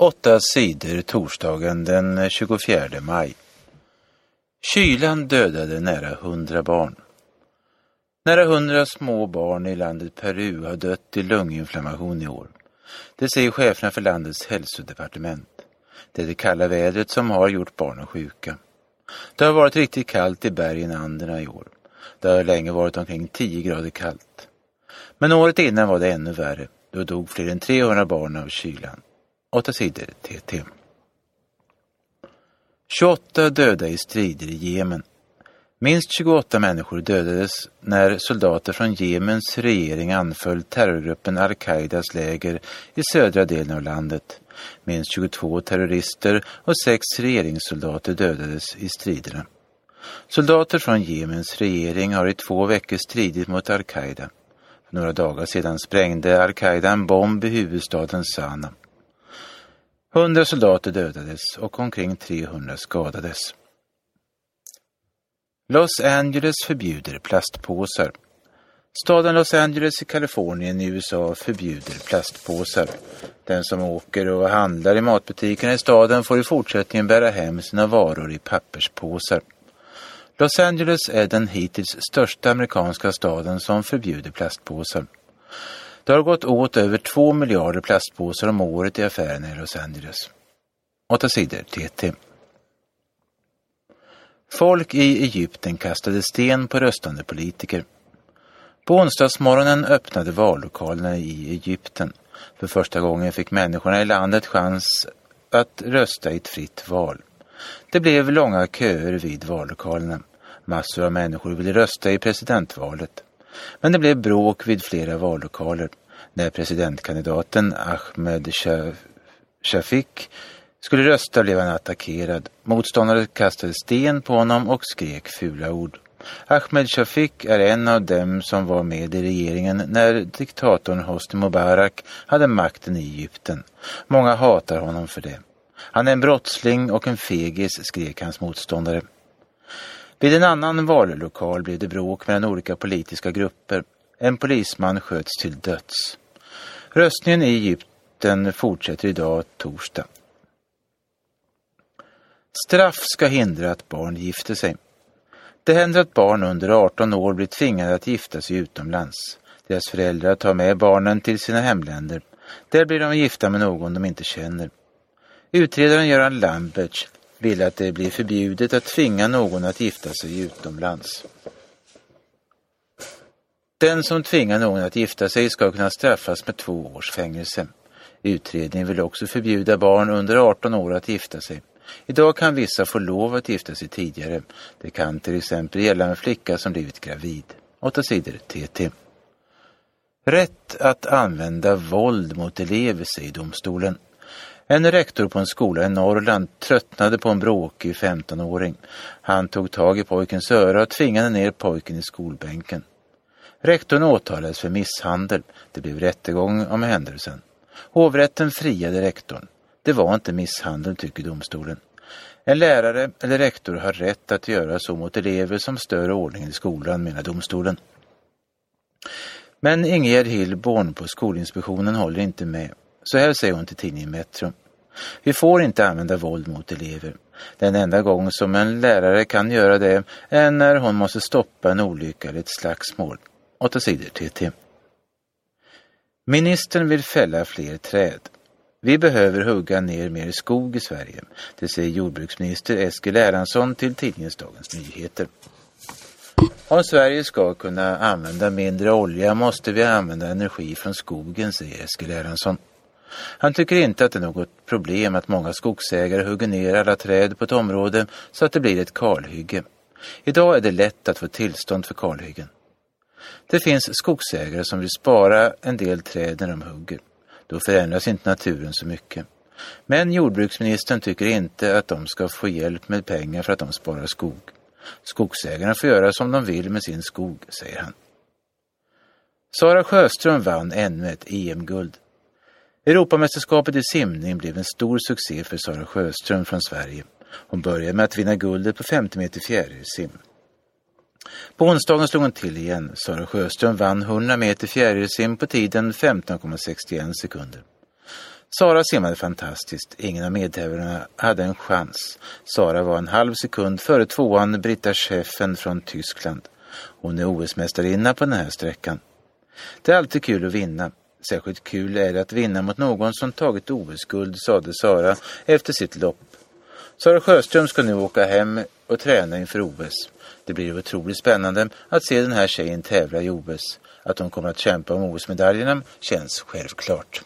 Åtta sidor torsdagen den 24 maj. Kylan dödade nära hundra barn. Nära hundra små barn i landet Peru har dött i lunginflammation i år. Det säger cheferna för landets hälsodepartement. Det är det kalla vädret som har gjort barnen sjuka. Det har varit riktigt kallt i bergen Anderna i år. Det har länge varit omkring 10 grader kallt. Men året innan var det ännu värre. Då dog fler än 300 barn av kylan. 8 sidor TT. 28 döda i strider i Jemen. Minst 28 människor dödades när soldater från Jemens regering anföll terrorgruppen Al-Qaidas läger i södra delen av landet. Minst 22 terrorister och sex regeringssoldater dödades i striderna. Soldater från Jemens regering har i två veckor stridit mot Al-Qaida. För några dagar sedan sprängde Al-Qaida en bomb i huvudstaden Sanaa. Hundra soldater dödades och omkring 300 skadades. Los Angeles förbjuder plastpåsar. Staden Los Angeles i Kalifornien i USA förbjuder plastpåsar. Den som åker och handlar i matbutikerna i staden får i fortsättningen bära hem sina varor i papperspåsar. Los Angeles är den hittills största amerikanska staden som förbjuder plastpåsar. Det har gått åt över två miljarder plastpåsar om året i affärerna i Los Angeles. Åtta sidor TT. Folk i Egypten kastade sten på röstande politiker. På onsdagsmorgonen öppnade vallokalerna i Egypten. För första gången fick människorna i landet chans att rösta i ett fritt val. Det blev långa köer vid vallokalerna. Massor av människor ville rösta i presidentvalet. Men det blev bråk vid flera vallokaler när presidentkandidaten Ahmed Shafik skulle rösta blev han attackerad. Motståndare kastade sten på honom och skrek fula ord. Ahmed Shafik är en av dem som var med i regeringen när diktatorn Hosni Mubarak hade makten i Egypten. Många hatar honom för det. Han är en brottsling och en fegis, skrek hans motståndare. Vid en annan vallokal blev det bråk mellan olika politiska grupper. En polisman sköts till döds. Röstningen i Egypten fortsätter idag torsdag. Straff ska hindra att barn gifter sig. Det händer att barn under 18 år blir tvingade att gifta sig utomlands. Deras föräldrar tar med barnen till sina hemländer. Där blir de gifta med någon de inte känner. Utredaren Göran Lamberts vill att det blir förbjudet att tvinga någon att gifta sig utomlands. Den som tvingar någon att gifta sig ska kunna straffas med två års fängelse. Utredningen vill också förbjuda barn under 18 år att gifta sig. Idag kan vissa få lov att gifta sig tidigare. Det kan till exempel gälla en flicka som blivit gravid. 8 sidor TT. Rätt att använda våld mot elever, säger domstolen. En rektor på en skola i Norrland tröttnade på en bråkig 15-åring. Han tog tag i pojkens öra och tvingade ner pojken i skolbänken. Rektorn åtalades för misshandel. Det blev rättegång om händelsen. Hovrätten friade rektorn. Det var inte misshandel, tycker domstolen. En lärare eller rektor har rätt att göra så mot elever som stör ordningen i skolan, menar domstolen. Men Ingegerd Hillborn på Skolinspektionen håller inte med. Så här säger hon till tidningen Metro. Vi får inte använda våld mot elever. Den enda gång som en lärare kan göra det är när hon måste stoppa en olycka eller ett slagsmål. 8 sidor TT. Ministern vill fälla fler träd. Vi behöver hugga ner mer skog i Sverige. Det säger jordbruksminister Eskil Erlandsson till tidningens Dagens Nyheter. Om Sverige ska kunna använda mindre olja måste vi använda energi från skogen, säger Eskil Erlandsson. Han tycker inte att det är något problem att många skogsägare hugger ner alla träd på ett område så att det blir ett kalhygge. Idag är det lätt att få tillstånd för kalhyggen. Det finns skogsägare som vill spara en del träd när de hugger. Då förändras inte naturen så mycket. Men jordbruksministern tycker inte att de ska få hjälp med pengar för att de sparar skog. Skogsägarna får göra som de vill med sin skog, säger han. Sara Sjöström vann ännu ett EM-guld. Europamästerskapet i simning blev en stor succé för Sara Sjöström från Sverige. Hon började med att vinna guldet på 50 meter fjärilsim. På onsdagen slog hon till igen. Sara Sjöström vann 100 meter fjärilsim på tiden 15,61 sekunder. Sara simmade fantastiskt. Ingen av medtävlarna hade en chans. Sara var en halv sekund före tvåan Britta Scheffen från Tyskland. Hon är OS-mästarinna på den här sträckan. Det är alltid kul att vinna. Särskilt kul är det att vinna mot någon som tagit OS-guld, sade Sara efter sitt lopp. Sara Sjöström ska nu åka hem och träna inför OS. Det blir otroligt spännande att se den här tjejen tävla i OS. Att hon kommer att kämpa om OS-medaljerna känns självklart.